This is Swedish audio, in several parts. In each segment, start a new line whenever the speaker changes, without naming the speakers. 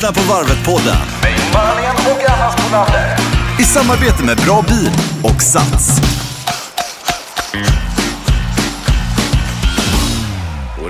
lyssnar på Varvet-podden i samarbete med Bra Bil och Sats.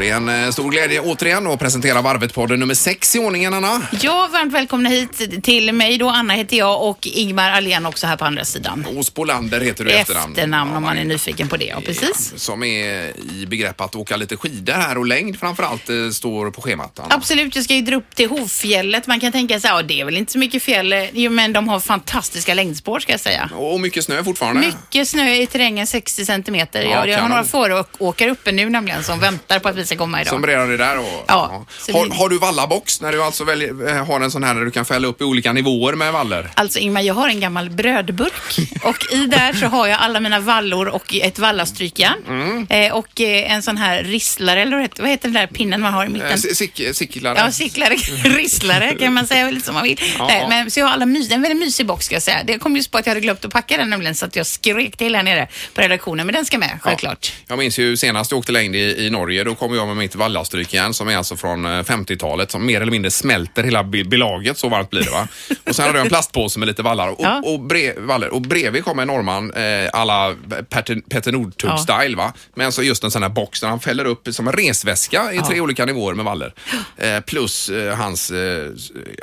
Och det är en eh, stor glädje återigen att presentera Varvet-podden nummer sex i ordningen, Anna.
Ja, varmt välkomna hit till mig då. Anna heter jag och Ingmar Ahlén också här på andra sidan.
Och Spolander heter du efternamn.
Efternamn om man är nyfiken på det, ja precis.
Som är i begrepp att åka lite skidor här och längd framförallt eh, står på schemat. Anna.
Absolut, jag ska ju dra upp till Hovfjället. Man kan tänka sig, ja det är väl inte så mycket fjäll, jo, men de har fantastiska längdspår ska jag säga.
Och mycket snö fortfarande.
Mycket snö i terrängen, 60 centimeter.
Ja,
Ja, jag har några föråkare uppe nu nämligen som väntar på att vi ska komma idag.
Som redan är där. Och,
Ja, så
Har,
vi-
har du vallabox när du alltså väljer, eh, har en sån här där du kan fälla upp i olika nivåer med valler?
Alltså Ingmar, jag har en gammal brödburk och i där så har jag alla mina vallor och ett vallastrykjärn
Mm.
eh, och eh, en sån här risslare, eller vad heter- den där pinnen man har i
Eh,
mitten?
si- sick- Sicklare?
Ja, cicklare, risslare kan man säga lite som man vill.
Ja.
Nej, men, så jag har alla mys, en väldigt mysig box ska jag säga. Det kom just på att jag hade glömt att packa den nämligen så att jag skrek till här nere på redaktionen. Men den ska med, självklart.
Jag minns ju senast jag åkte längd i, i Norge. Då kom jag med mitt vallastrykjärn som är alltså från eh, 50-talet som mer eller mindre smälter hela belaget. Så varmt blir det va. Och sen hade jag en plastpåse med lite vallar. Och,
Ja.
och, brev, valler. och bredvid kom en norrman eh, alla Petter, Northug-style va. Men alltså just en sån här box där han fäller upp som en resväska i tre olika nivåer med valler. Eh, plus eh, hans, eh,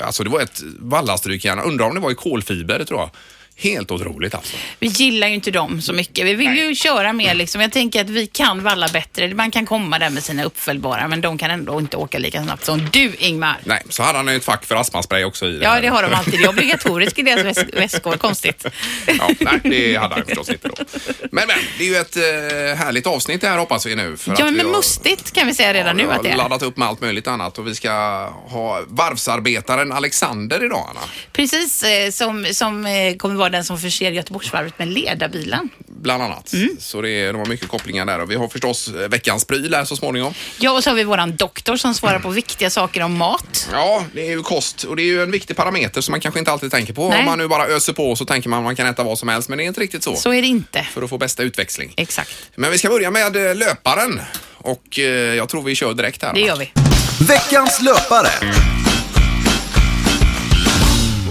alltså det var ett vallastrykjärn. Undrar om det var i kolfiber tror jag. Helt otroligt alltså.
Vi gillar ju inte dem så mycket. Vi vill ju köra mer liksom. Jag tänker att vi kan valla bättre. Man kan komma där med sina uppföljbara men de kan ändå inte åka lika snabbt som du Ingmar.
Nej, så hade han ju ett fack för astmaspray också i.
Ja, det har de alltid. Det är obligatoriskt i deras väs- väskor. Konstigt.
Ja, nej, det hade han förstås inte då. Men, men, det är ju ett eh, härligt avsnitt det här hoppas vi nu.
Ja,
vi
men
har-
mustigt kan vi säga redan
vi
nu
har
att det är.
laddat upp med allt möjligt annat och vi ska ha varvsarbetaren Alexander idag, Anna.
Precis, eh, som, som eh, kommer vara den som förser Göteborgsvarvet med ledarbilen.
Bland annat.
Mm.
Så det är, de har mycket kopplingar där och vi har förstås eh, veckans pryl här så småningom.
Ja, och så har vi våran doktor som svarar på viktiga saker om mat.
Ja, det är ju kost och det är ju en viktig parameter som man kanske inte alltid tänker på.
Nej.
Om man nu bara öser på så tänker man att man kan äta vad som helst men det är inte riktigt så.
Så är det inte.
För att få bästa utväxling.
Exakt,
Men vi ska börja med eh, löparen och eh, jag tror vi kör direkt här.
det gör vi.
Veckans löpare.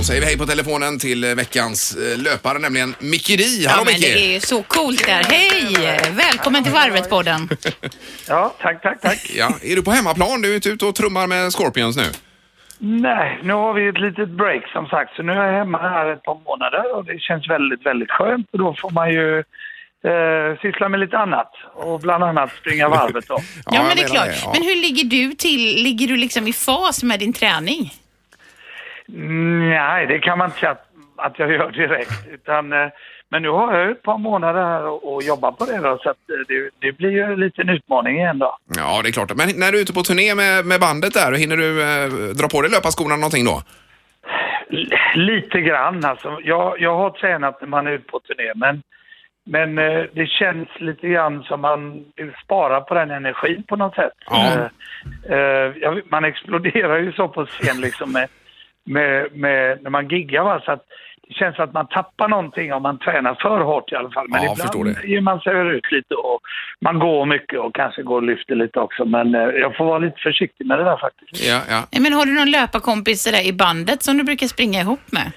Säger vi hej på telefonen till eh, veckans eh, löpare, nämligen Micke Di.
Ja,
Hallå
men
Micke!
det är ju så coolt där. Hej! Välkommen till Varvet-podden.
Ja, tack, tack, tack.
Ja, är du på hemmaplan? Du är inte ute och trummar med Scorpions nu?
Nej, nu har vi ett litet break som sagt, så nu är jag hemma här ett par månader och det känns väldigt, väldigt skönt. Och då får man ju eh, syssla med lite annat och bland annat springa varvet då.
Ja,
jag
men det är klart.
ja.
Men hur ligger du till? Ligger du liksom i fas med din träning?
Nej, det kan man inte säga att, att jag gör direkt. Utan, eh, men nu har jag ett par månader här och, jobbar på det då, så eh, det, det blir ju en liten utmaning igen då.
Ja, det är klart. Men när du är ute på turné med, med bandet där, hinner du eh, dra på dig löparskorna någonting då?
L- Lite grann alltså. Jag, jag har tränat när man är ute på turné men, men eh, det känns lite grann som man vill spara på den energin på något sätt.
Ja.
Eh, eh, man exploderar ju så på scen liksom med, med, med, när man giggar va? så att det känns att man tappar någonting om man tränar för hårt i alla fall. Men
Ja,
ibland ger man sig ut lite och man går mycket och kanske går och lyfter lite också. Men eh, jag får vara lite försiktig med det där faktiskt.
Ja, ja.
Men har du någon löparkompis där i bandet som du brukar springa ihop med?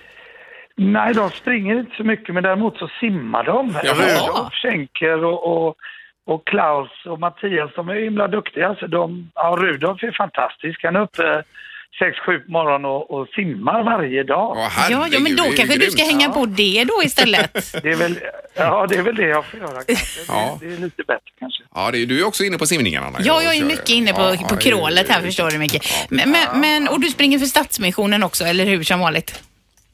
Nej, de springer inte så mycket, men däremot så simmar de. Rudolf, Schenker och, och, och Klaus och Mattias, de är himla duktiga. Så de, ja, Rudolf är fantastisk. Han är uppe sex, sju på morgonen och, och simmar varje dag.
Åh,
Ja, ja, men då
det är ju
kanske du ska hänga på det då istället.
Det är väl, ja, det är väl det jag får göra kanske.
Ja.
Det, det är lite bättre kanske.
Ja, det är, du är också inne på simningarna. Anna.
Ja, jag är mycket inne på,
Ja,
på
ja,
krålet här förstår du mycket. Men, men, men, och du springer för Stadsmissionen också, eller hur, som vanligt?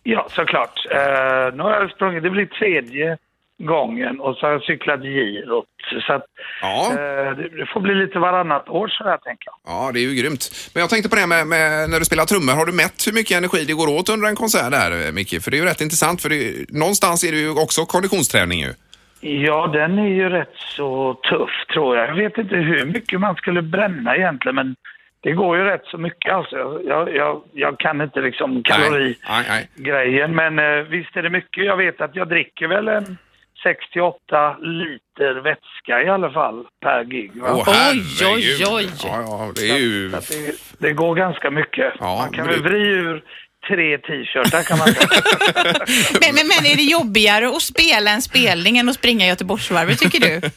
Ja, såklart. Uh, nu har jag sprungit, det blir tredje gången och så har jag cyklat girot. Så att,
Ja.
eh, det, får bli lite varannat år så här tänker jag.
Ja, det är ju grymt. Men jag tänkte på det med, med när du spelar trummor. Har du mätt hur mycket energi det går åt under en konsert där, Micke? För det är ju rätt intressant. För det, någonstans är det ju också konditionsträning ju.
Ja, den är ju rätt så tuff tror jag. Jag vet inte hur mycket man skulle bränna egentligen, men det går ju rätt så mycket alltså. Jag, jag, jag kan inte liksom kalorigrejen, men eh, visst är det mycket. Jag vet att jag dricker väl en 68 liter vätska i alla fall per gig. Va?
Åh,
Oj,
herregud.
oj, oj.
Ja, ja, det är ju...
Så att det, det går ganska mycket.
Ja,
Man kan väl
det-
vrida ur tre t-shirtar kan man säga.
Men, men, men är det jobbigare att spela en spelning än att springa Göteborgsvarvet tycker du?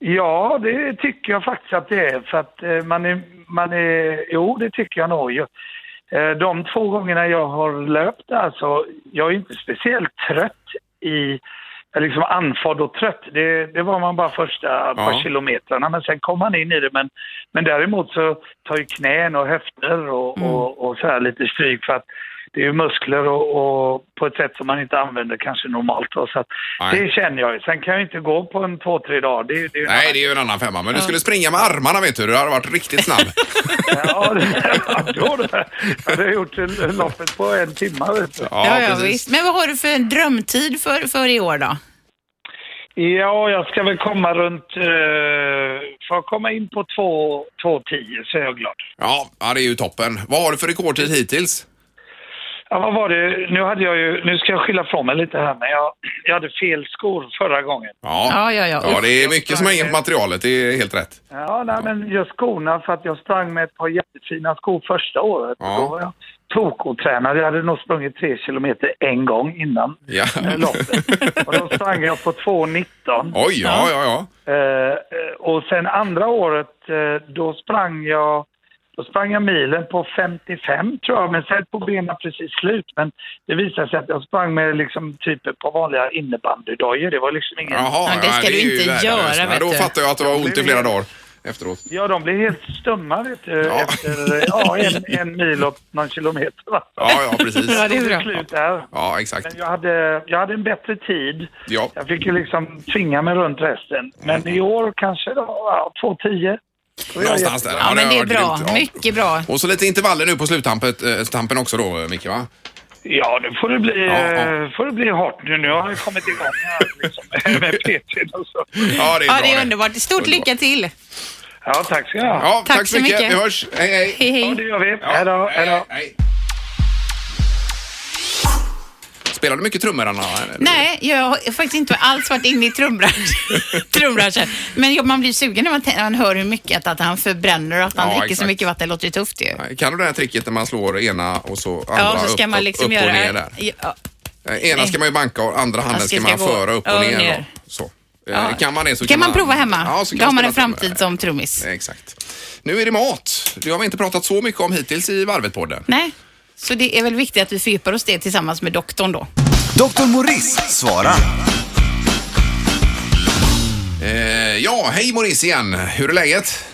Ja, det tycker jag faktiskt att det är. För att eh, man är, man är, jo det tycker jag nog. Eh, De två gångerna jag har löpt alltså, jag är inte speciellt trött i, liksom andfådd och trött. Det, det var man bara första par kilometrarna, men sen kom man in i det. Men, men däremot så tar ju knän och höfter och, och, och så här lite stryk för att det är ju muskler och, och på ett sätt som man inte använder kanske normalt. Då, så det känner jag ju. Sen kan jag inte gå på en två, tre dagar. Det, det är
Nej,
annan
det är ju en annan femma. Men du skulle springa med armarna vet du. Du hade varit riktigt snabb.
Ja, det, då det. Jag hade gjort loppet på en timme. Vet du.
Ja, ja, visst. Men vad har du för en drömtid för, för i år då?
Ja, jag ska väl komma runt... Uh, får jag komma in på 2.10 så är jag glad.
Ja, ja, det är ju toppen. Vad har du för rekordtid hittills?
Ja, vad var det? Nu hade jag ju... Nu ska jag skylla från mig lite här, men jag, jag hade fel skor förra gången.
Ja,
Ja, ja, ja.
ja det är mycket som hänger på materialet. Det är helt rätt.
Ja, nej, men just skorna för att jag sprang med ett par jättefina skor första året.
Ja.
Då var jag tokotränad. Jag hade nog sprungit tre kilometer en gång innan
Ja.
eh, loppet. Och då sprang jag på 2.19.
Oj, ja, ja, ja.
Eh, eh, och sen andra året, eh, då sprang jag då sprang jag milen på 55 tror jag, men sen på benen precis slut. Men det visade sig att jag sprang med liksom typ på vanliga innebandydojor. Det var liksom ingen...
Jaha,
Ja, det ska
är
du
ju
inte göra, vet
Då
du.
fattar jag att du har ont i flera dagar efteråt.
Ja, de blev helt stumma vet du,
Ja.
efter ja, en, en mil och någon kilometer. Va?
Ja, ja, precis.
Ja, det är
Det
bra.
slut där.
Ja, exakt.
Men jag hade, jag hade en bättre tid.
Ja.
Jag fick ju liksom tvinga mig runt resten. Men i år kanske då, ja, 2.10.
Någonstans där.
jätteglad.
Ja, men det är bra.
grymt, ja.
Mycket bra.
Och så lite intervaller nu på sluttampen eh, också då, Micke, va?
Ja, nu får det bli,
Ja, ja.
eh, får det bli hårt nu. Nu har jag kommit igång här liksom, med PT och så.
Ja, det är
Ja,
bra
det är underbart. Stort
Underbart.
lycka till.
Ja, tack ska ni ha.
Ja, tack,
Tack
så mycket.
mycket.
Vi hörs. Hej, hej.
Hej,
Ja,
hej.
det gör vi.
Ja,
Hej då. Hej då.
hej. Spelar du mycket trummor, Anna?
Nej, jag har faktiskt inte alls varit inne i trumbranschen. trumbranschen. Men man blir sugen när man, man hör hur mycket att han förbränner och att han
Ja,
dricker så
exakt.
mycket vatten. Det låter ju tufft ju.
Kan du det här tricket när man slår ena och så andra
Ja, så ska
upp,
man
upp,
liksom
upp
göra...
och ner där?
Ja,
Eh, Ena ska man ju banka och andra handen
ska-
ska, man
gå
föra upp och
upp och
ner.
ner.
Så. Eh,
Ja.
Kan man det så
kan man prova hemma.
Ja, så kan
Då har man en framtid som trummis.
Exakt. Nu är det mat. Det har vi inte pratat så mycket om hittills i Varvet-podden.
Nej, så det är väl viktigt att vi fördjupar oss det tillsammans med doktorn då.
Dr. Morris svarar.
Eh, ja, hej Maurice igen. Hur är läget?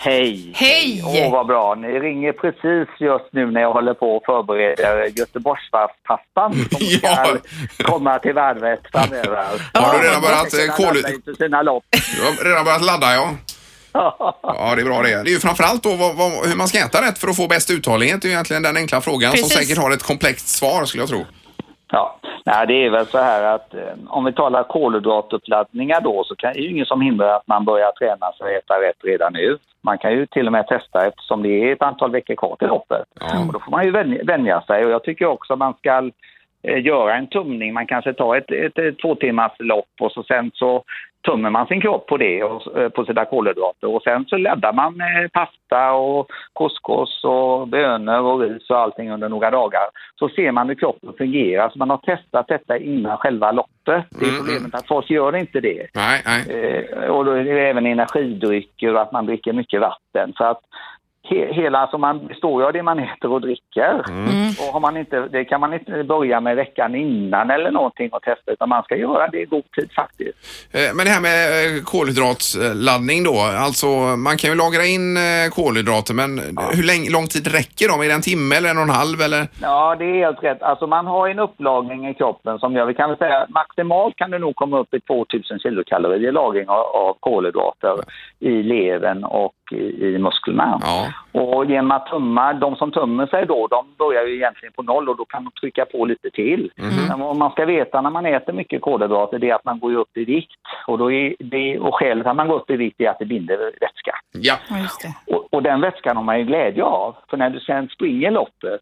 Hej!
Hej!
Åh, vad bra. Ni ringer precis just nu när jag håller på att förbereda Göteborgsvarvspastan som
Ja.
ska komma till varvet framöver.
Har du redan börjat, eh, kol-
sina lopp.
Du har redan börjat ladda, ja. Ja, det är bra det. Det är ju framförallt då vad, vad, hur man ska äta rätt för att få bäst uthållighet. Det är ju egentligen den enkla frågan som
Precis.
säkert har ett komplext svar skulle jag tro.
Ja, nej, det är väl så här att eh, om vi talar kolhydratuppladdningar då så kan det är ju ingen som hindrar att man börjar träna sig och äta rätt redan nu. Man kan ju till och med testa eftersom det är ett antal veckor kvar till loppet. Och då får man ju vänja, vänja sig och jag tycker också man ska göra en tumning. Man kanske tar ett, ett, ett två timmars lopp och så sen så tummer man sin kropp på det och eh, på sina kolhydrater och sen så laddar man med pasta och couscous och bönor och ris och allting under några dagar. Så ser man hur kroppen fungerar. Så man har testat detta innan själva loppet. Det är problemet att folk gör inte det.
Nej, nej.
Eh, och då är det även energidrycker och att man dricker mycket vatten. Så att he, hela, alltså man består ju av det man äter och dricker. Och har man inte, det kan man inte börja med veckan innan eller någonting och testa utan man ska göra det i god tid faktiskt.
Eh, Men det här med eh, kolhydratladdning då. Alltså man kan ju lagra in eh, kolhydrater men hur länge, lång tid räcker de? Är det en timme eller en och en halv eller?
Ja, det är helt rätt. Alltså man har en upplagring i kroppen som gör, vi kan väl säga maximalt kan det nog komma upp i 2000 kilokalorier lagring av, av kolhydrater i levern och i, i musklerna.
Ja.
Och genom att tumma, de som tummar sig då, de börjar ju egentligen på noll och då kan de trycka på lite till. Men vad man ska veta när man äter mycket kolhydrater det är att man går upp i vikt. Och, då är det, och skälet att man går upp i vikt är att det binder vätska.
Ja.
Ja, just det.
Och, och den vätskan har man ju glädje av. För när du sen springer loppet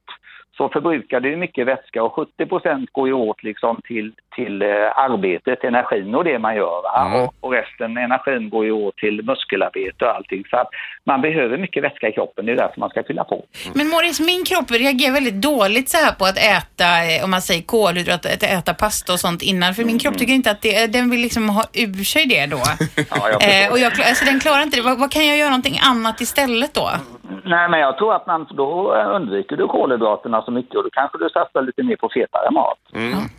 så förbrukar du mycket vätska och 70 procent går ju åt liksom till, till eh, arbetet, energin och det man gör. Va?
Mm.
Och, och resten, energin går ju åt till muskelarbete och allting. Så att man behöver mycket vätska i kroppen, det är därför man ska fylla på.
Men Morris, min kropp reagerar väldigt dåligt så här på att äta, eh, om man säger kolhydrater, att äta pasta och sånt innan. För min kropp tycker inte att det, den vill liksom ha ur sig det då.
Ja, jag
eh, och jag, alltså, den klarar inte det. Vad, vad kan jag göra någonting annat istället då?
Nej, men jag tror att man, då undviker du kolhydraterna så mycket och då kanske du satsar lite mer på fetare mat.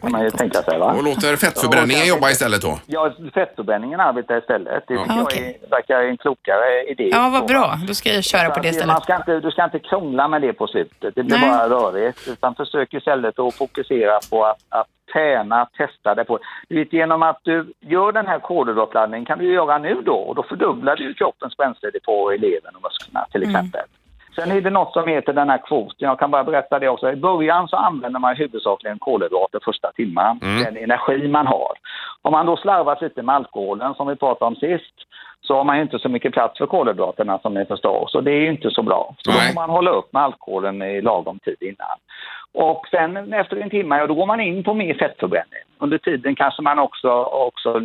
Kan man ju tänka sig va?
Och låter fettförbränningen jobba istället då?
Ja, fettförbränningen arbetar istället. Det tycker
Ja.
jag är, verkar en klokare idé.
Ja, vad bra. Då ska jag köra på det istället.
Man ska inte, du ska inte krångla med det på slutet. Det blir
Nej.
bara rörigt. Utan försök istället att fokusera på att, att träna, testa det på. Du vet, genom att du gör den här kolhydratladdningen kan du göra nu då och då fördubblar du kroppens bränsledepå i levern och musklerna till
Mm.
exempel. Sen är det något som heter den här kvoten. Jag kan bara berätta det också. I början så använder man huvudsakligen kolhydrater första timmen. Den energi man har. Om man då slarvat lite med alkoholen som vi pratade om sist så har man ju inte så mycket plats för kolhydraterna som ni förstår. Så det är ju inte så bra. Så då får man hålla upp med alkoholen i lagom tid innan. Och sen efter en timme, ja, då går man in på mer fettförbränning. Under tiden kanske man också, också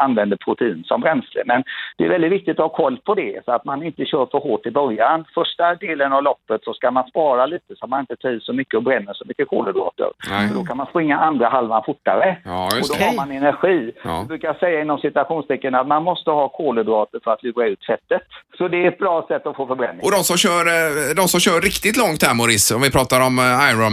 använder protein som bränsle. Men det är väldigt viktigt att ha koll på det så att man inte kör för hårt i början. Första delen av loppet så ska man spara lite så man inte tar i så mycket och bränner så mycket kolhydrater.
Nej.
Då kan man springa andra halvan fortare.
Ja,
och då har man energi.
Ja.
Jag brukar säga inom citationstecken att man måste ha kolhydrater för att lura ut fettet. Så det är ett bra sätt att få förbränning.
Och de som kör, eh, de som kör riktigt långt här Maurice, om vi pratar om eh,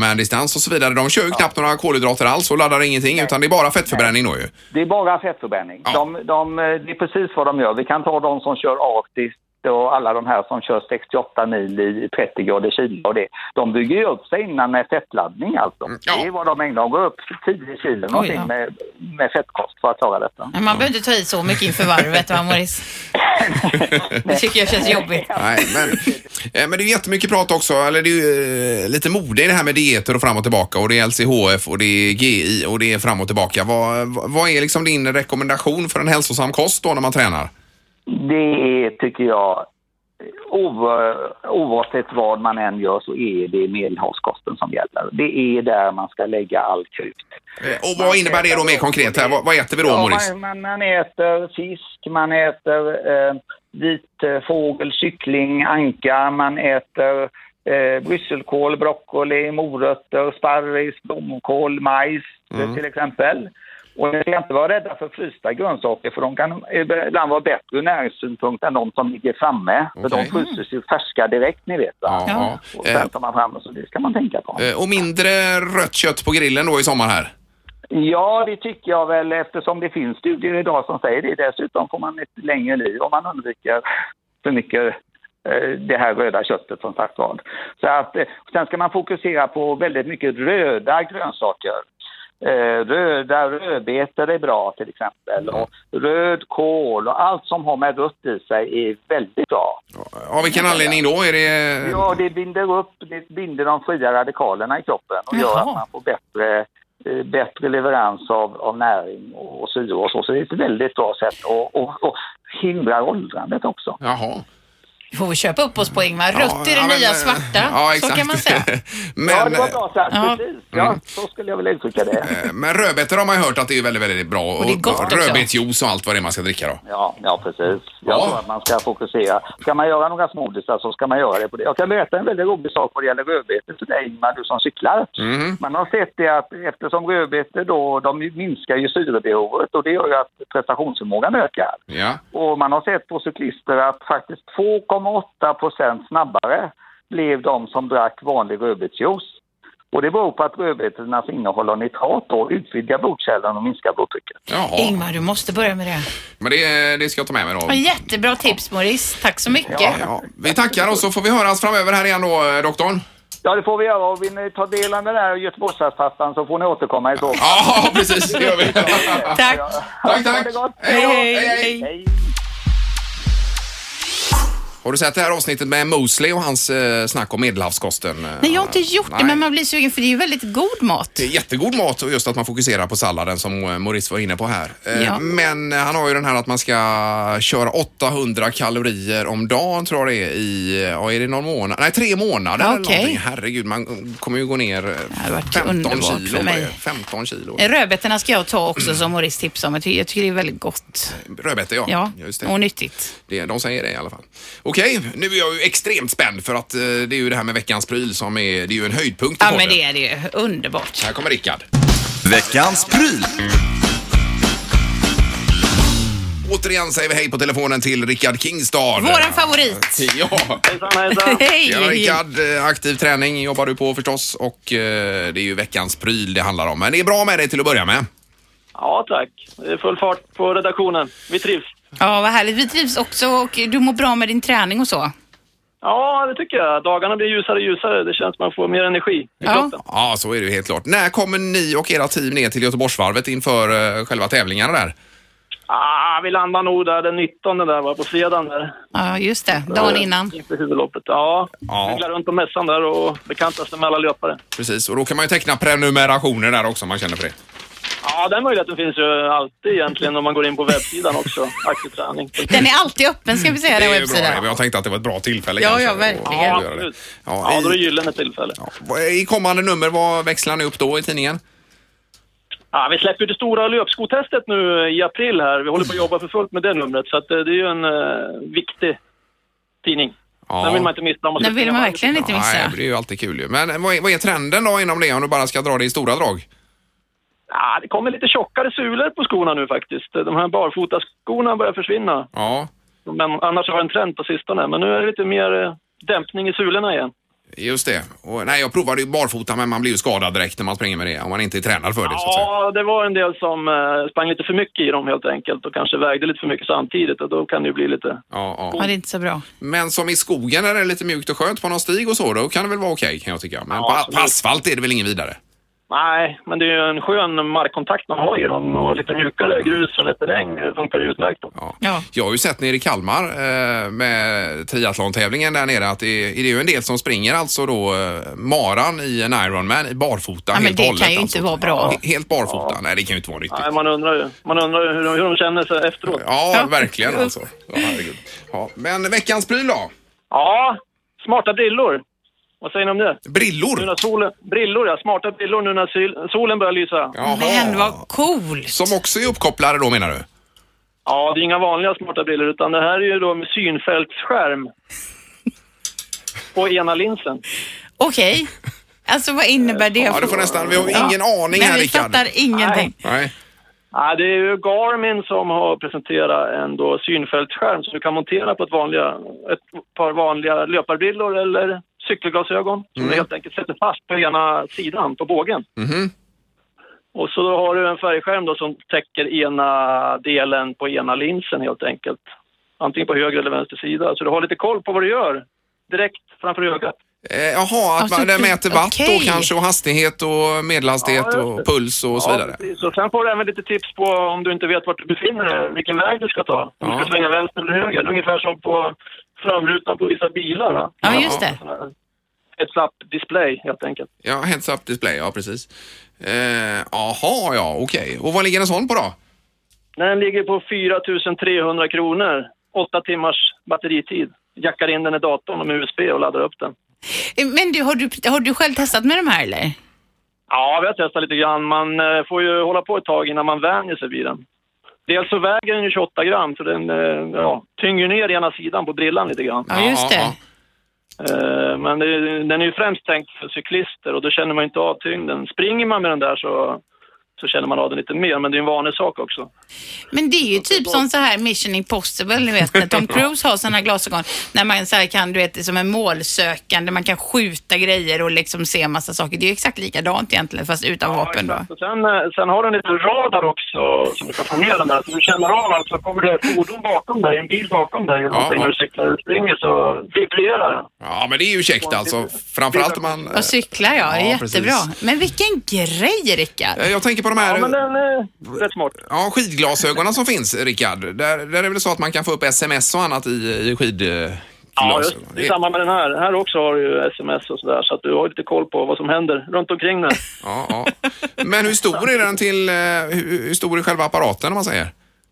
Ironman-distans och så vidare, de kör ju knappt några kolhydrater alls och laddar ingenting utan det är bara fettförbränning då ju.
Det är bara fettförbränning.
Ja.
De, de, det är precis vad de gör. Vi kan ta de som kör arktiskt och alla de här som kör 68 mil i 30 grader kyla och det. De bygger ju upp sig innan med fettladdning alltså.
Ja.
Det är vad de ägnar. De går upp 10 kilo någonting
ja.
med, med fettkost för att klara detta.
Men man behöver inte ta i så mycket inför varvet va, Morris? Det tycker jag känns jobbigt.
Nej, men, eh, men det är jättemycket prat också, eller det är ju eh, lite mode i det här med dieter och fram och tillbaka och det är LCHF och det är GI och det är fram och tillbaka. Vad, vad är liksom din rekommendation för en hälsosam kost då när man tränar?
Det är, tycker jag, oavsett vad man än gör så är det medelhavskosten som gäller. Det är där man ska lägga all krut.
Eh, Och vad innebär det då mer konkret här? Vad, vad äter vi då
Ja,
Maurice?
man, man, man äter fisk, man äter eh, vit eh, kyckling, anka, man äter eh, brysselkål, broccoli, morötter, sparris, blomkål, majs eh, till exempel. Och ni ska inte vara rädda för frysta grönsaker för de kan ibland vara bättre ur näringssynpunkt än de som ligger framme. För
Okej.
de fryses ju färska direkt ni vet. Va?
Ja.
Och
Eh,
sen tar man fram dem, så det ska man tänka på.
eh, Och mindre rött kött på grillen då i sommar här?
Ja, det tycker jag väl eftersom det finns studier idag som säger det. Dessutom får man ett längre liv om man undviker för mycket eh, det här röda köttet som sagt var. Så att, eh, sen ska man fokusera på väldigt mycket röda grönsaker. Eh, röda rödbetor är bra till exempel och röd kål och allt som har med rött i sig är väldigt bra.
Av vilken anledning då? Är det...
Ja, det binder upp, det binder de fria radikalerna i kroppen och gör
Jaha.
att man får bättre, eh, bättre leverans av, av näring och, och syre och så. Så det är ett väldigt bra sätt och, och, och hindrar åldrandet också.
Jaha.
Vi får väl köpa upp oss på Ingmar. Rött är det nya
eh,
svarta.
Ja,
så
exakt.
kan man säga.
men,
ja, det var bra sagt.
Ja.
Precis. Ja, så skulle jag vilja uttrycka det.
eh, men rödbetor har man ju hört att det är väldigt, väldigt bra.
Och det är gott också.
Rödbetsjuice och allt vad det är man ska dricka då.
Ja, ja precis. Jag
Ja.
tror att man ska fokusera. Ska man göra några smoothies så ska man göra det på det. Jag kan berätta en väldigt rolig sak vad det gäller rödbetor för dig Ingmar, du som cyklar.
Mhm.
Man har sett det att eftersom rödbetor då, de minskar ju syrebehovet och det gör ju att prestationsförmågan ökar.
Ja.
Och man har sett på cyklister att faktiskt 2,8 procent snabbare blev de som drack vanlig rödbetsjuice. Och det beror på att rödbetornas innehåll av nitrat då utvidgar blodkärlen och minskar blodtrycket.
Jaha.
Ingmar, du måste börja med det.
Men det, det ska jag ta med mig då.
Ja, jättebra tips Maurice. Tack så mycket.
Ja, vi tackar och så får vi höras framöver här igen då, eh, doktorn.
Ja, det får vi göra. Och vill ni ta del av den här Göteborgspastan så får ni återkomma i så fall.
Ja, precis. Det gör vi.
Tack.
Ja.
Tack, tack.
Hej, hej,
Hej,
hej.
Har du sett det här avsnittet med Mosley och hans eh, snack om medelhavskosten?
Nej, jag har inte gjort det,
Nej.
men man blir sugen för det är ju väldigt god mat.
Det är jättegod mat och just att man fokuserar på salladen som eh, Maurice var inne på här. Eh,
Ja.
Men eh, han har ju den här att man ska köra 800 kalorier om dagen tror jag det är i, ja, är det någon månad? Nej, tre månader eller
Okej.
någonting. Herregud, man kommer ju gå ner eh,
hade varit
15
underbart
kilo.
för mig.
vad är det? 15 kilo.
Rödbetorna ska jag ta också som Maurice tipsade om. Jag tycker, det är väldigt gott.
Rödbetor, ja.
Ja,
Just det.
och nyttigt.
Det, de säger det i alla fall. Okej, nu är jag ju extremt spänd för att eh, det är ju det här med veckans pryl som är, det är ju en höjdpunkt i
Ja,
podden.
men det är det ju. Underbart.
Här kommer Rickard.
Veckans pryl.
Återigen säger vi hej på telefonen till Rickard Kingstad.
Våran favorit.
Ja.
Hejsan, hejsan.
Hej!
Ja, Rickard, eh, aktiv träning jobbar du på förstås och eh, det är ju veckans pryl det handlar om. Men det är bra med dig till att börja med.
Ja, tack. Det är full fart på redaktionen. Vi trivs.
Ja, vad härligt. Vi trivs också och du mår bra med din träning och så.
Ja, det tycker jag. Dagarna blir ljusare och ljusare. Det känns som man får mer energi i
Ja.
kroppen.
Ja, så är det ju helt klart. När kommer ni och era team ner till Göteborgsvarvet inför eh, själva tävlingarna där?
Ah, vi landar nog där den 19 där, var på fredagen där.
Ja, just det. Dagen innan.
Inför huvudloppet. Ja,
Ja.
cyklar runt på mässan där och bekantar sig med alla löpare.
Precis, och då kan man ju teckna prenumerationer där också om man känner för det.
Ja, den möjligheten finns ju alltid egentligen om man går in på webbsidan också. Aktiv träning.
Den är alltid öppen ska vi säga,
Det
den
är ju bra
webbsidan.
jag tänkte att det var ett bra tillfälle
Ja,
kanske
ja, verkligen.
Ja, absolut.
Ja,
Ja, då är det gyllene tillfälle.
ja, I kommande nummer, vad växlar ni upp då i tidningen?
Ja, vi släpper det stora löpskotestet nu i april här. Vi håller på att jobba för fullt med det numret, så att eh, det är ju en eh, viktig tidning.
Ja.
Den vill man inte missa. om man
Den vill man verkligen inte
Nej,
missa.
det är ju alltid kul ju. Men vad är, vad är trenden då inom det om du bara ska dra det i stora drag?
Ja, det kommer lite tjockare sulor på skorna nu faktiskt. De här barfotaskorna börjar försvinna.
Ja,
Men annars har det en trend på sistone. Men nu är det lite mer eh, dämpning i sulorna igen.
just det. Och, nej, jag provade ju barfota men man blir ju skadad direkt när man springer med det om man inte är tränad för det så att säga.
Ja, det var en del som eh, sprang lite för mycket i dem helt enkelt och kanske vägde lite för mycket samtidigt och då kan det ju bli lite...
Ja, ja.
Ja, det är inte så bra.
Men som i skogen när det är lite mjukt och skönt på någon stig och så, då kan det väl vara okej kan jag tycka. Men
Ja,
på, på asfalt är det väl ingen vidare?
Nej, men det är ju en skön markkontakt man har i dem och lite mjukare grus och lite regn. Det funkar ju utmärkt. då.
Ja.
Ja.
Jag har ju sett nere i Kalmar eh, med triathlon-tävlingen där nere att det är, det är ju en del som springer alltså då eh, maran i en Ironman i barfota
Ja, men
helt
det
och hållet.
kan ju
alltså.
inte vara bra.
He- Helt barfota? Nej, det kan ju inte vara nyttigt.
Nej, man undrar ju, man undrar ju hur, de- hur de känner sig efteråt.
Ja,
Ja.
verkligen alltså. Ja, herregud. Ja, men veckans pryl då?
Ja, smarta brillor. Vad säger ni om det? Nu
Brillor?
när solen, brillor ja, smarta brillor nu när syl, solen börjar lysa.
Jaha.
Men vad coolt!
Som också är uppkopplade då menar du?
Ja, det är inga vanliga smarta brillor utan det här är ju då med synfältsskärm. På ena linsen.
Okej. Alltså vad innebär det?
Ja, du får nästan, vi har
Ja,
ingen aning
Nej,
här
vi
Rickard.
fattar ingenting.
Nej.
Ja, det är ju Garmin som har presenterat en då synfältsskärm som du kan montera på ett, vanliga, ett par vanliga löparbrillor eller cykelglasögon som du helt enkelt sätter fast på ena sidan på bågen.
Mhm.
Och så har du en färgskärm då som täcker ena delen på ena linsen helt enkelt. Antingen på höger eller vänster sida. Så du har lite koll på vad du gör direkt framför ögat.
Eh, jaha, att
Alltså,
man den mäter watt
okej.
då kanske och hastighet och medelhastighet
Ja,
och puls och så vidare.
precis. Och sen får du även lite tips på om du inte vet vart du befinner dig, vilken väg du ska ta. Om du
Ja.
ska svänga vänster eller höger. Ungefär som på framrutan på vissa bilar. Va?
Ja, just det.
Heads up display helt enkelt.
Ja, heads up display, ja precis. Eh, Jaha, ja okej. Och vad ligger en sån på då?
Den ligger på 4 300 kronor. Åtta timmars batteritid. Jackar in den i datorn med USB och laddar upp den.
Men du har, du, har du själv testat med de här eller?
Ja, vi har testat lite grann. Man eh, får ju hålla på ett tag innan man vänjer sig vid den. Dels så väger den ju 28 gram, så den eh, ja, tynger ner ena sidan på brillan lite grann.
Ja, just det.
Eh, Men den är ju främst tänkt för cyklister och då känner man inte av tyngden. Springer man med den där så, så känner man av den lite mer, men det är en vanlig sak också.
Men det är ju typ som så här Mission Impossible, ni vet när Tom Cruise har sådana glasögon. När man så här kan, du vet, som en målsökande, man kan skjuta grejer och liksom se massa saker. Det är ju exakt likadant egentligen, fast utan vapen då.
exakt. Och sen, eh, sen har den lite radar också som du kan få ner den där. Så du känner av alltså, kommer det ett fordon bakom dig, en bil bakom dig eller någonting
ja.
när du cyklar eller springer så vibrerar den.
Ja, men det är ju käckt alltså. Framförallt om man...
Och cyklar ja,
Ja,
jättebra.
precis.
Men vilken grej Rickard!
Eh, Jag tänker på de här
Ja, men den är rätt smart.
ja, skidglasögonen som finns, Rickard. Där, där är det väl så att man kan få upp sms och annat i, i
Ja, just det. I samband med den här. Här också har du ju sms och sådär, så att du har lite koll på vad som händer runt omkring den.
Ja, ja. Men hur stor är den till, eh, hur, stor är själva apparaten om man säger?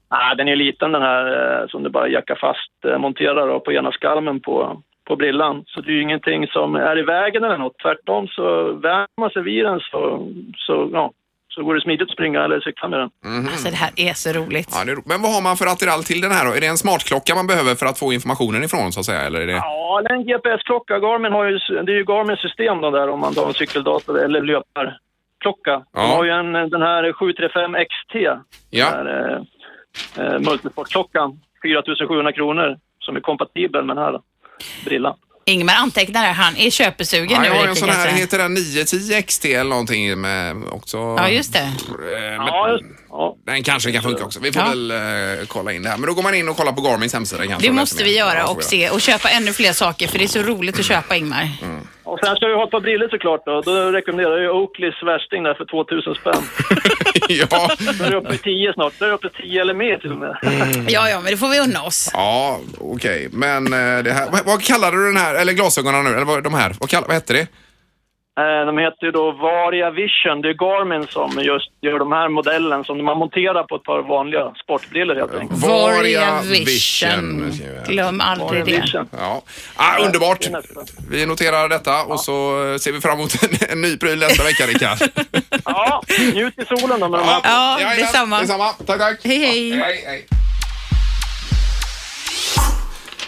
Ah, den är liten den här eh, som du bara jackar fast, eh, monterar på ena skalmen på, på brillan. Så det är ju ingenting som är i vägen eller något. Tvärtom så värmer man sig vid den så, så, ja, så går det smidigt att springa eller cykla med den.
Alltså det här är så roligt.
Ja, det är, ro- men vad har man för attiralj till den här då? Är det en smartklocka man behöver för att få informationen ifrån så att säga? Eller är det...
Ja, det är en GPS-klocka. Garmin har ju, det är ju Garmin system då där om man tar en cykeldator eller löparklocka.
Ja.
De har ju en, den här 735 XT.
Ja.
Den här, eh, eh, multisportklockan. 4700 kronor som är kompatibel med den här brillan.
Ingmar antecknar här, han är köpesugen
Ja,
nu.
jag har en sån här,
kanske.
heter den 910 XT eller någonting med också...
Ja, just det.
Eh, men
Ja, just, ja.
Den kanske kan funka också. Vi får
Ja.
väl eh, kolla in det här. Men då går man in och kollar på Garmins hemsida kanske.
Det måste vi göra
Ja,
och
vi
se och köpa ännu fler saker för det är så roligt att köpa Ingmar.
Och sen ska du ha ett par brillor såklart då. Då rekommenderar jag Oakleys värsting där för 2000 spänn.
ja.
Då är du uppe i 10 snart. Då är du uppe i 10 eller mer till och med.
Ja, ja, men det får vi unna oss.
Ja, okej. Men eh, det här, vad, vad kallade du den här, eller glasögonen nu, eller vad, de här, vad, kall, vad hette det?
Eh, De heter ju då Varia Vision. Det är Garmin som just gör de här modellen som man monterar på ett par vanliga sportbrillor helt enkelt.
Varia
Vision.
Glöm aldrig
Varia
det.
Vision.
Ja, ah, underbart. Vi noterar detta och så eh, ser vi fram emot en, en ny pryl nästa vecka, Rickard.
Ja, njut i solen då med de här.
Ja, detsamma.
detsamma. Tack, tack.
Hej, hej.
hej, hej.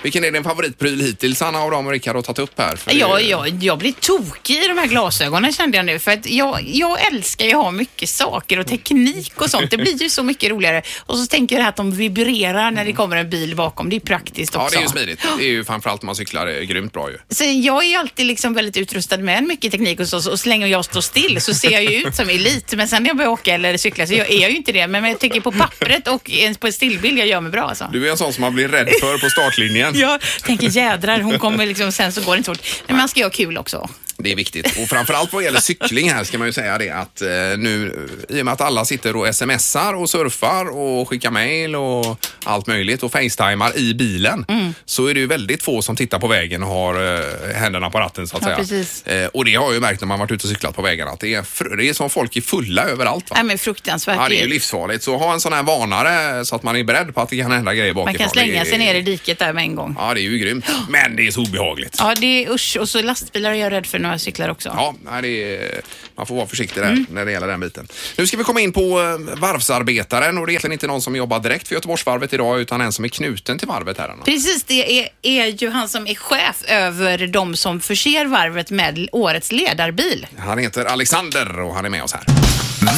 Vilken är din favoritpryl hittills, Anna, av dem Rickard har tagit upp här? För det-
Ja, ja, jag blir tokig i de här glasögonen kände jag nu. För att jag, jag älskar ju att ha mycket saker och teknik och sånt. Det blir ju så mycket roligare. Och så tänker jag att de vibrerar när det kommer en bil bakom. Det är praktiskt
Ja,
också.
det är ju smidigt. Det är ju framförallt när man cyklar är grymt bra ju.
Så jag är ju alltid liksom väldigt utrustad med mycket teknik och så, så, och så länge jag står still så ser jag ju ut som elit. Men sen när jag börjar åka eller cykla så jag är jag ju inte det. Men jag tycker på pappret och ens på en stillbild jag gör mig bra alltså.
Du är en sån som man blir rädd för på startlinjen.
Jag tänker jädrar, hon kommer liksom, sen så går det inte fort. Men man ska ju ha kul också.
Det är viktigt. Och framförallt vad gäller cykling här ska man ju säga det att eh, nu i och med att alla sitter och smsar och surfar och skickar mail och allt möjligt och facetimar i bilen
Mm.
så är det ju väldigt få som tittar på vägen och har eh, händerna på ratten så att
Ja,
säga. Eh, och det har jag ju märkt när man varit ute och cyklat på vägarna att det är, det är som folk är fulla överallt. Va?
Nej men fruktansvärt.
Ja, det är ju livsfarligt. Så ha en sån här varnare så att man är beredd på att det kan hända grejer bakifrån.
man kan slänga
är-
sig ner i diket där med en gång.
Ja, det är ju grymt. Men det är så obehagligt.
Ja, det är usch. Och så lastbilar är jag rädd för jag cyklar också.
Ja, nej, det är, man får vara försiktig där
Mm.
när det gäller den biten. Nu ska vi komma in på eh, varvsarbetaren och det är egentligen inte någon som jobbar direkt för Göteborgsvarvet idag utan en som är knuten till varvet här. Anna.
Precis, det är, är ju han som är chef över de som förser varvet med årets ledarbil.
Han heter Alexander och han är med oss här.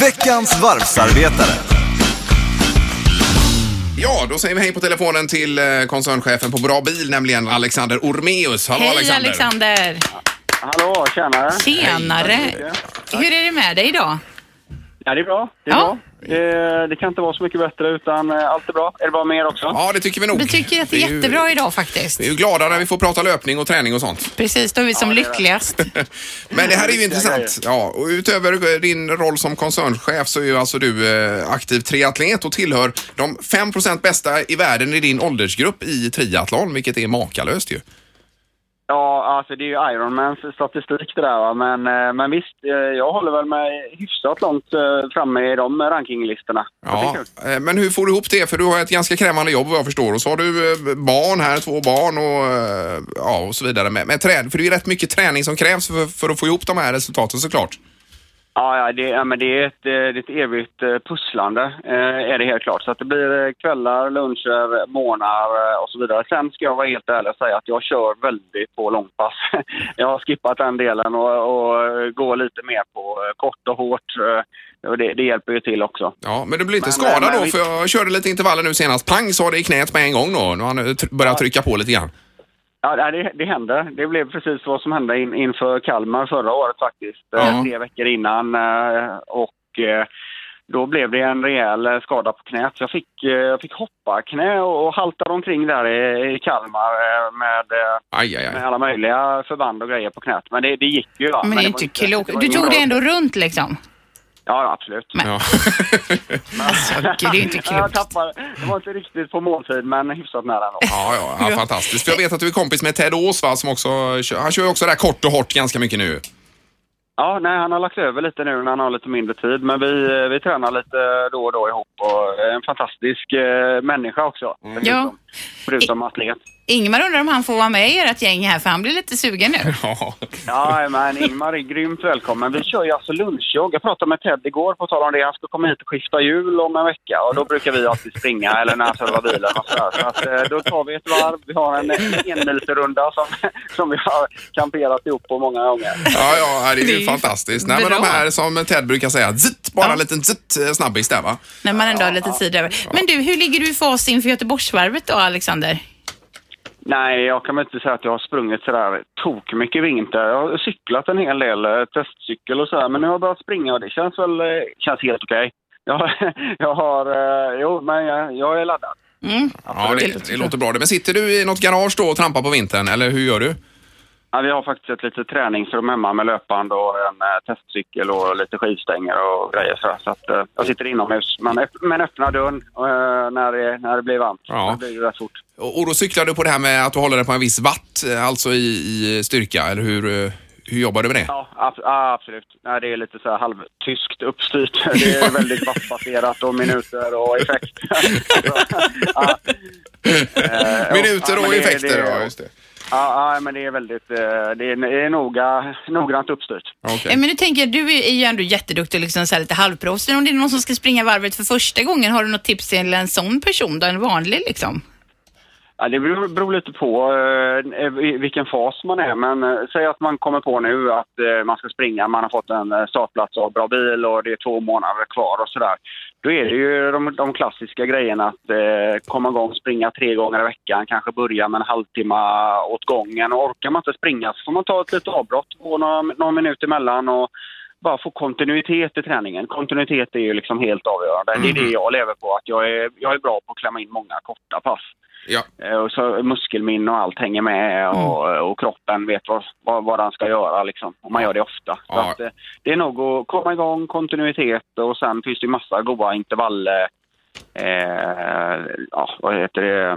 Veckans varvsarbetare.
Ja, då säger vi hej på telefonen till eh, koncernchefen på Bra Bil, nämligen Alexander Ormeus. Hallå
Hej
Alexander!
Hallå, tjenare.
Tjenare! Hur är det med dig idag?
Ja, det är bra. Det är
Ja.
bra. Det, det kan inte vara så mycket bättre utan eh, allt är bra. Är det bra med er också?
Ja, det tycker vi nog.
Vi tycker att det är
ju-
jättebra idag faktiskt.
Vi är ju glada när vi får prata löpning och träning och sånt.
Precis, då är vi som
Ja, det är det.
lyckligast.
Men det här är ju intressant. Ja, och utöver din roll som koncernchef så är ju alltså du eh, aktiv triatlet och tillhör de 5% bästa i världen i din åldersgrupp i triathlon, vilket är makalöst ju.
Ja, alltså det är ju Ironmans statistik det där va. Men, eh, men visst, eh, jag håller väl mig hyfsat långt eh, framme i de rankinglistorna.
Ja, men hur får du ihop det? För du har ett ganska krävande jobb vad jag förstår och så har du barn här, två barn och, ja, och så vidare med, med träning. För det är ju rätt mycket träning som krävs för, för att få ihop de här resultaten såklart.
Ja, ja, det, ja men det är ett, eh, det är ett evigt eh, pusslande, eh, är det helt klart. Så att det blir kvällar, luncher, morgnar och så vidare. Sen ska jag vara helt ärlig och säga att jag kör väldigt på långpass. Jag har skippat den delen och, och går lite mer på kort och hårt. det, det hjälper ju till också.
Ja, men du blir inte
Men-
skadad
men-
då? För jag körde lite intervaller nu senast. Pang sa det i knät med en gång då. Nu har han börjat trycka på lite grann.
Ja, det, det händer. Det blev precis vad som hände in, inför Kalmar förra året faktiskt. eh,
Ja.
Tre veckor innan. eh, Och eh, då blev det en rejäl skada på knät. Så jag fick, jag fick hoppa knä och, haltade omkring där i, i Kalmar med,
Aj, aj, aj.
med alla möjliga förband och grejer på knät. Men det, det gick ju. Va?
Men det är inte klokt. Du tog det ändå runt liksom?
Ja, absolut.
Men-
Ja.
Alltså, det är inte
Jag
klokt.
tappade, det var inte riktigt på måltid, men hyfsat nära ändå.
Ja, ja, ja, fantastiskt. För jag vet att du är kompis med Ted Ås, va, som också, han kör ju också där kort och hårt ganska mycket nu.
Ja, nej, han har lagt över lite nu när han har lite mindre tid, men vi, vi tränar lite då och då ihop och är en fantastisk eh, människa också. Förutom,
Ja.
förutom atlet.
Ingmar undrar om han får vara med i ert gäng här, för han blir lite sugen nu.
Ja.
Ja, men Ingmar är grymt välkommen. Vi kör ju alltså lunchjogg. Jag pratade med Ted igår på tal om det. Han ska komma hit och skifta hjul om en vecka och då brukar vi alltid springa eller när han servar bilen och sådär. Så att, eh, då tar vi ett varv. Vi har en enmilsrunda som, som vi har kamperat ihop på många gånger.
Ja, ja, det är
Det
ju
ju
fantastiskt. Nej, men de här som Ted brukar säga, zitt, bara
Ja.
en liten zitt, eh, snabbis där va?
När man ändå har lite tid över. Men du, hur ligger du i fas inför Göteborgsvarvet då, Alexander?
Nej, jag kan väl inte säga att jag har sprungit sådär tok mycket i vinter. Jag har cyklat en hel del, eh, testcykel och sådär. Men nu har jag börjat springa och det känns väl eh, känns helt okej. Jag, jag har, eh, jo, men jag, jag är laddad.
Mm.
Ja, det, det låter bra. Men sitter du i något garage då och trampar på vintern, eller hur gör du?
Ja, vi har faktiskt ett litet träningsrum hemma med löpband och en eh, testcykel och lite skivstänger och grejer så, så att eh, jag sitter inomhus. Men, men öppnar dörren eh, när, det, när det blir varmt.
Ja.
Det blir ju rätt fort.
Och, och då cyklar du på det här med att du håller dig på en viss watt, eh, alltså i, i styrka, eller hur, eh, hur jobbar du med det?
Ja, ab- ja, absolut. Nej, det är lite så här halvtyskt uppstyrt. Det är väldigt wattbaserat och minuter och effekt. ja. Eh,
Minuter
ja, men
och
det-
effekter,
det-
ja just det.
Ja, ja, men det är väldigt, eh, det är, det är noga, noggrant uppstyrt.
Eh, Men nu tänker jag, du är ju ändå jätteduktig, liksom så här lite halvproffs. Om det är någon som ska springa varvet för första gången, har du något tips till en sån person då? En vanlig liksom?
Ja, det beror, beror lite på eh, i vilken fas man är. Men eh, säg att man kommer på nu att eh, man ska springa, man har fått en eh, startplats och bra bil och det är två månader kvar och sådär. Då är det ju de, de klassiska grejerna att eh, komma igång, springa tre gånger i veckan, kanske börja med en halvtimme åt gången. Och orkar man inte springa så får man ta ett litet avbrott på några, några minuter emellan och bara få kontinuitet i träningen. Kontinuitet är ju liksom helt avgörande. Det är det jag lever på, att jag är, jag är bra på att klämma in många korta pass.
Ja.
Eh, Och så muskelminne och allt hänger med och, och kroppen vet vad, vad, vad den ska göra liksom. Och man gör det ofta. Så
Ja.
att, eh, det är nog att komma igång, kontinuitet och sen finns det ju massa goda intervall... Eh, ja, vad heter det?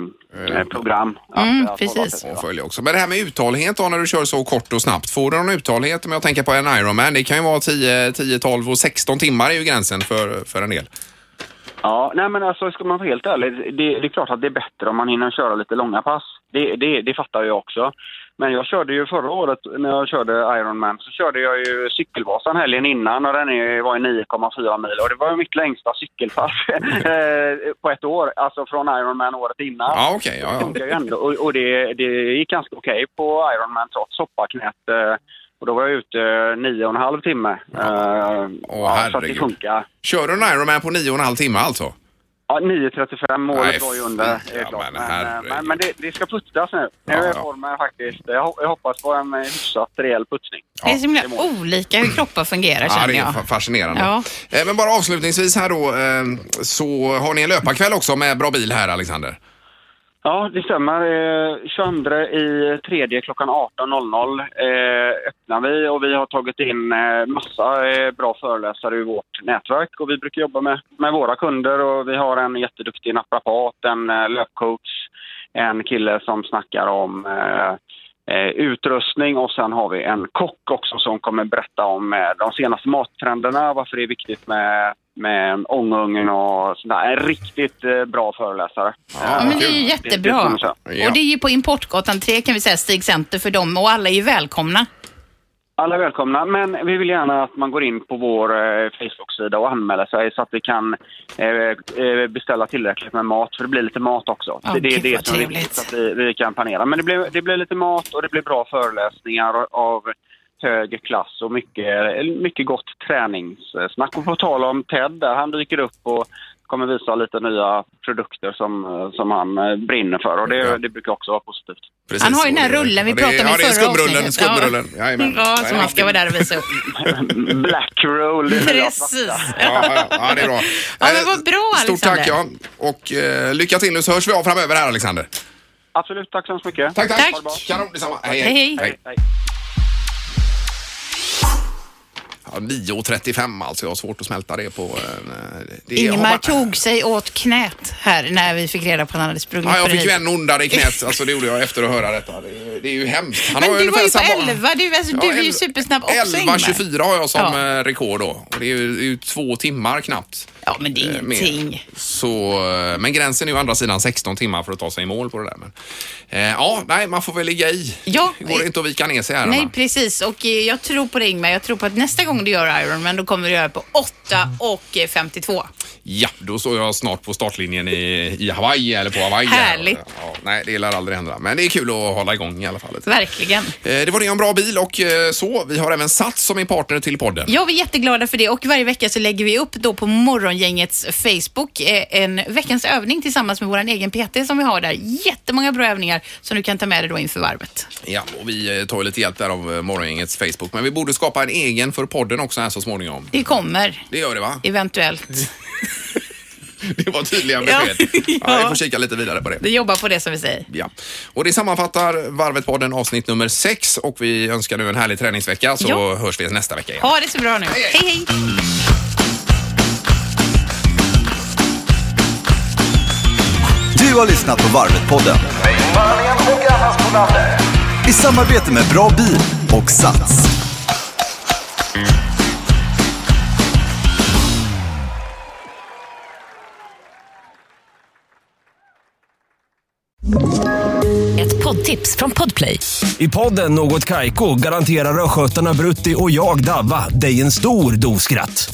Eh, program. att-
Mm,
att
precis.
följa också. Men det här med uthållighet då när du kör så kort och snabbt. Får du någon uthållighet om jag tänker på en Ironman? Det kan ju vara 10, 10 12 och 16 timmar är ju gränsen för, för en del.
Ja, nej men alltså ska man vara helt ärlig, det, det är klart att det är bättre om man hinner köra lite långa pass. Det, det, det fattar jag också. Men jag körde ju förra året när jag körde Ironman så körde jag ju Cykelvasan helgen innan och den är, var ju 9,4 mil och det var ju mitt längsta cykelpass eh, på ett år. Alltså från Ironman året innan.
Okej.
Det
ja, ja.
och, och det, det gick ganska okej på Ironman trots soppaknät. Eh, och då var jag ute nio och en halv timme. Eh,
Åh,
ja, så att det
herregud.
funkar.
Kör du en Ironman på 9,5 timmar alltså?
Ja, 9.35 målet
Nej,
var ju under. Det
ja,
är klart.
men
Men,
herregud.
men, men det, det ska putsas nu. Nu
Ja,
är
ja.
formen faktiskt... Jag, jag hoppas på en eh, hyfsat rejäl putsning.
det är så himla olika hur kroppar fungerar
Ja,
känner
det är
jag.
fa- fascinerande.
Ja.
Eh, Men bara avslutningsvis här då, eh, så har ni en löparkväll också med bra bil här Alexander?
Ja, det stämmer. Eh, 22 i tredje klockan 18.00 eh, öppnar vi och vi har tagit in eh, massa eh, bra föreläsare ur vårt nätverk och vi brukar jobba med, med våra kunder och vi har en jätteduktig naprapat, en eh, löpcoach, en kille som snackar om eh, eh, utrustning och sen har vi en kock också som kommer berätta om eh, de senaste mattrenderna, varför det är viktigt med, med en ångugn och sådär. En riktigt eh, bra föreläsare.
Ja, men det är ju
Det- det
jättebra. Och det är ju på Importgatan 3 kan vi säga, Stig Center för dem och alla är ju välkomna.
Alla är välkomna, men vi vill gärna att man går in på vår eh, Facebook-sida och anmäler sig så att vi kan eh, eh, beställa tillräckligt med mat, för det blir lite mat också.
Ja,
det, det är det som är viktigt, att vi, vi kan planera. Men det blir, det blir lite mat och det blir bra föreläsningar av hög klass och mycket, mycket gott träningssnack. Och på tal om Ted där, han dyker upp och kommer visa lite nya produkter som, eh, som han eh, brinner för och det, det brukar också vara positivt.
Precis,
Han har ju den här rullen vi
ja,
pratade om i
ja, det är
förra
skumrullen,
avsnittet.
Skumrullen, Jajamän.
Ja, som han ska vara där och visa upp.
Black roll, det
Precis.
Ja, ja, ja, det är bra.
Ja, men
Eh,
vad bra,
Stort
Alexander.
tack ja. Och eh, lycka till nu så hörs vi av framöver här Alexander.
Absolut, tack så hemskt mycket.
Tack, tack.
Tack.
Kanon, detsamma. Hej,
Hej, hej.
Hej.
Ja, Ja, 9.35 alltså, jag har svårt att smälta det på... eh, Det har
Ingemar
man-
tog sig åt knät här när vi fick reda på att han hade sprungit
Ja, jag fick ju en ondare i knät, alltså det gjorde jag efter att höra detta. Det, det är ju hemskt. Han
Men
har
du var ju på
samma-
11, du, alltså, du är ju supersnabb också Ingmar.
11.24 har jag som
Ja.
eh, rekord då. Och det är ju, det är ju två timmar knappt.
Ja, men det är
eh, mer.
ingenting.
Så, eh, men gränsen är ju å andra sidan 16 timmar för att ta sig i mål på det där. Men, eh, ja, nej, man får väl ligga i.
Ja.
Det går inte att vika ner sig här.
Nej, precis. Och jag tror på det Ingmar. Jag tror på att nästa gång du gör Ironman då kommer du göra på 8 och eh, 52.
Ja, då står jag snart på startlinjen i, i Hawaii eller på Hawaii.
Härligt.
Ja, nej, det lär aldrig hända. Men det är kul att hålla igång i alla fall.
Verkligen.
Det var det om bra bil och så. Vi har även Sats som är partner till podden.
Ja, vi är jätteglada för det och varje vecka så lägger vi upp då på Morgongängets Facebook eh, en veckans övning tillsammans med vår egen PT som vi har där. Jättemånga bra övningar som du kan ta med dig då inför varvet.
Ja, och vi eh, tar lite hjälp där av eh, Morgongängets Facebook. Men vi borde skapa en egen för podden också här så småningom.
Det kommer,
Det gör det va?
eventuellt.
Det var tydliga
Ja.
besked. Ja.
Ja.
vi får kika lite vidare på det.
Vi jobbar på det som vi säger.
Ja. Och det sammanfattar Varvet-podden avsnitt nummer sex och vi önskar nu en härlig träningsvecka så
Ja.
hörs vi nästa vecka igen.
Ha det så bra nu. Hej, hej.
Du har lyssnat på Varvet-podden i samarbete med Bra Bil och Sats.
Ett poddtips från Podplay.
I podden Något Kaiko garanterar östgötarna Brutti och jag, Davva, dig en stor dos skratt.